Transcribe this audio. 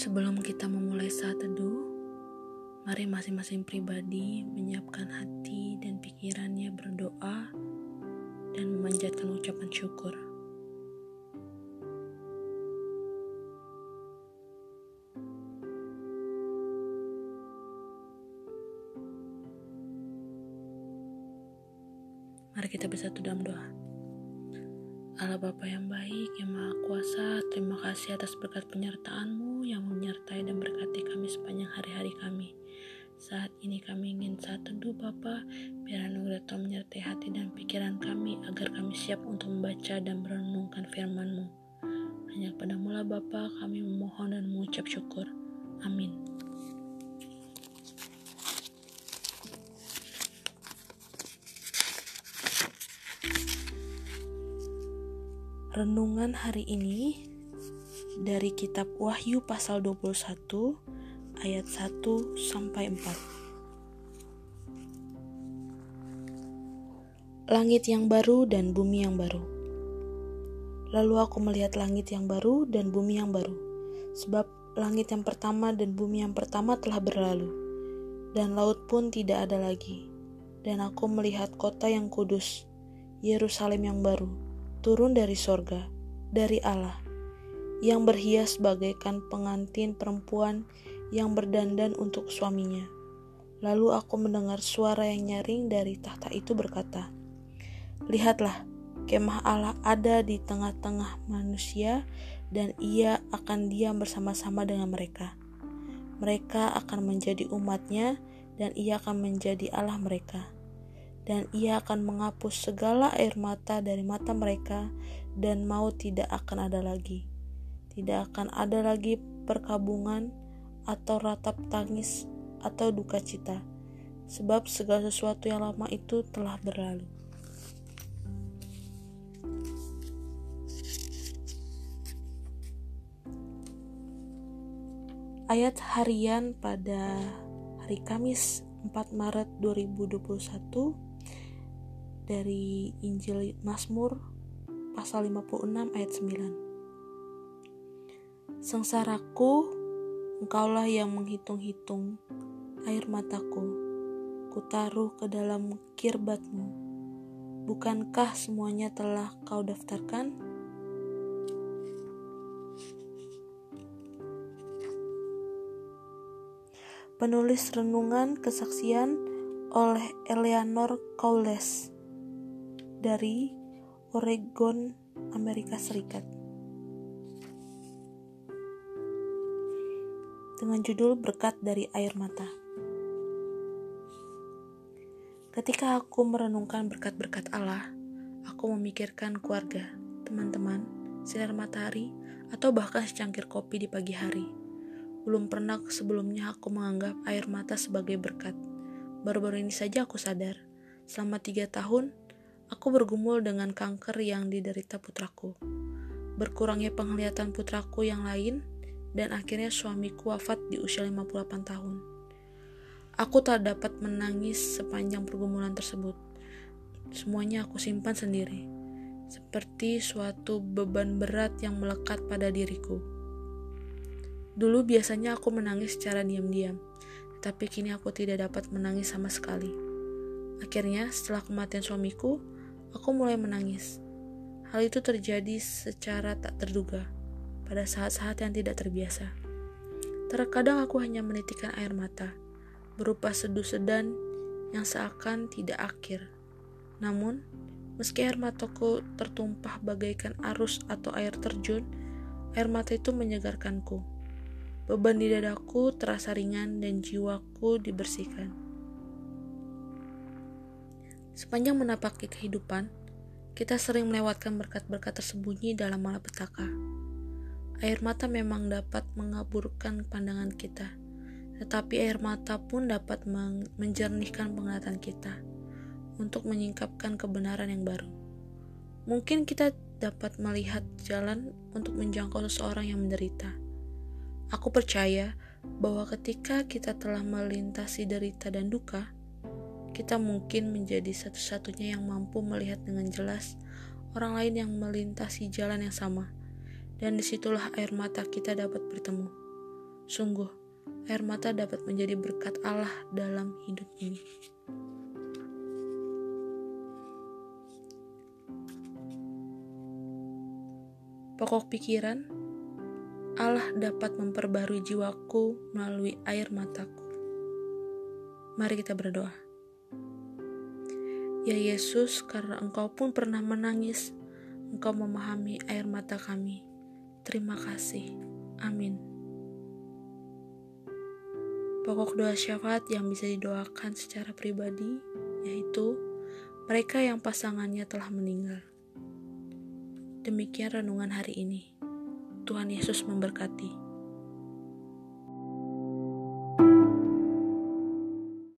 Sebelum kita memulai saat teduh, mari masing-masing pribadi menyiapkan hati dan pikirannya berdoa dan memanjatkan ucapan syukur. Mari kita bersatu dalam doa. Allah Bapa yang baik, yang Maha Kuasa, terima kasih atas berkat penyertaan-Mu yang menyertai dan berkati kami sepanjang hari-hari kami. Saat ini kami ingin saat teduh Bapa, biar anugerah Tuhan menyertai hati dan pikiran kami agar kami siap untuk membaca dan merenungkan firman-Mu. Hanya pada mula Bapa kami memohon dan mengucap syukur. Amin. Renungan hari ini dari kitab Wahyu pasal 21 ayat 1 sampai 4. Langit yang baru dan bumi yang baru. Lalu aku melihat langit yang baru dan bumi yang baru, sebab langit yang pertama dan bumi yang pertama telah berlalu, dan laut pun tidak ada lagi. Dan aku melihat kota yang kudus, Yerusalem yang baru, turun dari sorga, dari Allah, yang berhias bagaikan pengantin perempuan yang berdandan untuk suaminya. Lalu aku mendengar suara yang nyaring dari tahta itu berkata, Lihatlah, kemah Allah ada di tengah-tengah manusia dan ia akan diam bersama-sama dengan mereka. Mereka akan menjadi umatnya dan ia akan menjadi Allah mereka dan ia akan menghapus segala air mata dari mata mereka, dan maut tidak akan ada lagi. Tidak akan ada lagi perkabungan atau ratap tangis atau duka cita, sebab segala sesuatu yang lama itu telah berlalu. Ayat harian pada hari Kamis 4 Maret 2021 dari Injil Mazmur pasal 56 ayat 9. Sengsaraku, engkaulah yang menghitung-hitung air mataku, kutaruh ke dalam kirbatmu. Bukankah semuanya telah kau daftarkan? Penulis renungan kesaksian oleh Eleanor Cowles dari Oregon, Amerika Serikat. Dengan judul Berkat dari Air Mata. Ketika aku merenungkan berkat-berkat Allah, aku memikirkan keluarga, teman-teman, sinar matahari, atau bahkan secangkir kopi di pagi hari. Belum pernah sebelumnya aku menganggap air mata sebagai berkat. Baru-baru ini saja aku sadar, selama tiga tahun Aku bergumul dengan kanker yang diderita putraku. Berkurangnya penglihatan putraku yang lain, dan akhirnya suamiku wafat di usia 58 tahun. Aku tak dapat menangis sepanjang pergumulan tersebut. Semuanya aku simpan sendiri, seperti suatu beban berat yang melekat pada diriku. Dulu biasanya aku menangis secara diam-diam, tapi kini aku tidak dapat menangis sama sekali. Akhirnya, setelah kematian suamiku, Aku mulai menangis. Hal itu terjadi secara tak terduga pada saat-saat yang tidak terbiasa. Terkadang aku hanya menitikkan air mata, berupa seduh sedan yang seakan tidak akhir. Namun, meski air mataku tertumpah bagaikan arus atau air terjun, air mata itu menyegarkanku. Beban di dadaku terasa ringan dan jiwaku dibersihkan. Sepanjang menapaki kehidupan, kita sering melewatkan berkat-berkat tersembunyi dalam malapetaka. Air mata memang dapat mengaburkan pandangan kita, tetapi air mata pun dapat menjernihkan penglihatan kita untuk menyingkapkan kebenaran yang baru. Mungkin kita dapat melihat jalan untuk menjangkau seseorang yang menderita. Aku percaya bahwa ketika kita telah melintasi derita dan duka, kita mungkin menjadi satu-satunya yang mampu melihat dengan jelas orang lain yang melintasi jalan yang sama, dan di situlah air mata kita dapat bertemu. Sungguh, air mata dapat menjadi berkat Allah dalam hidup ini. Pokok pikiran, Allah dapat memperbarui jiwaku melalui air mataku. Mari kita berdoa. Ya Yesus, karena Engkau pun pernah menangis, Engkau memahami air mata kami. Terima kasih. Amin. Pokok doa syafaat yang bisa didoakan secara pribadi yaitu mereka yang pasangannya telah meninggal. Demikian renungan hari ini. Tuhan Yesus memberkati.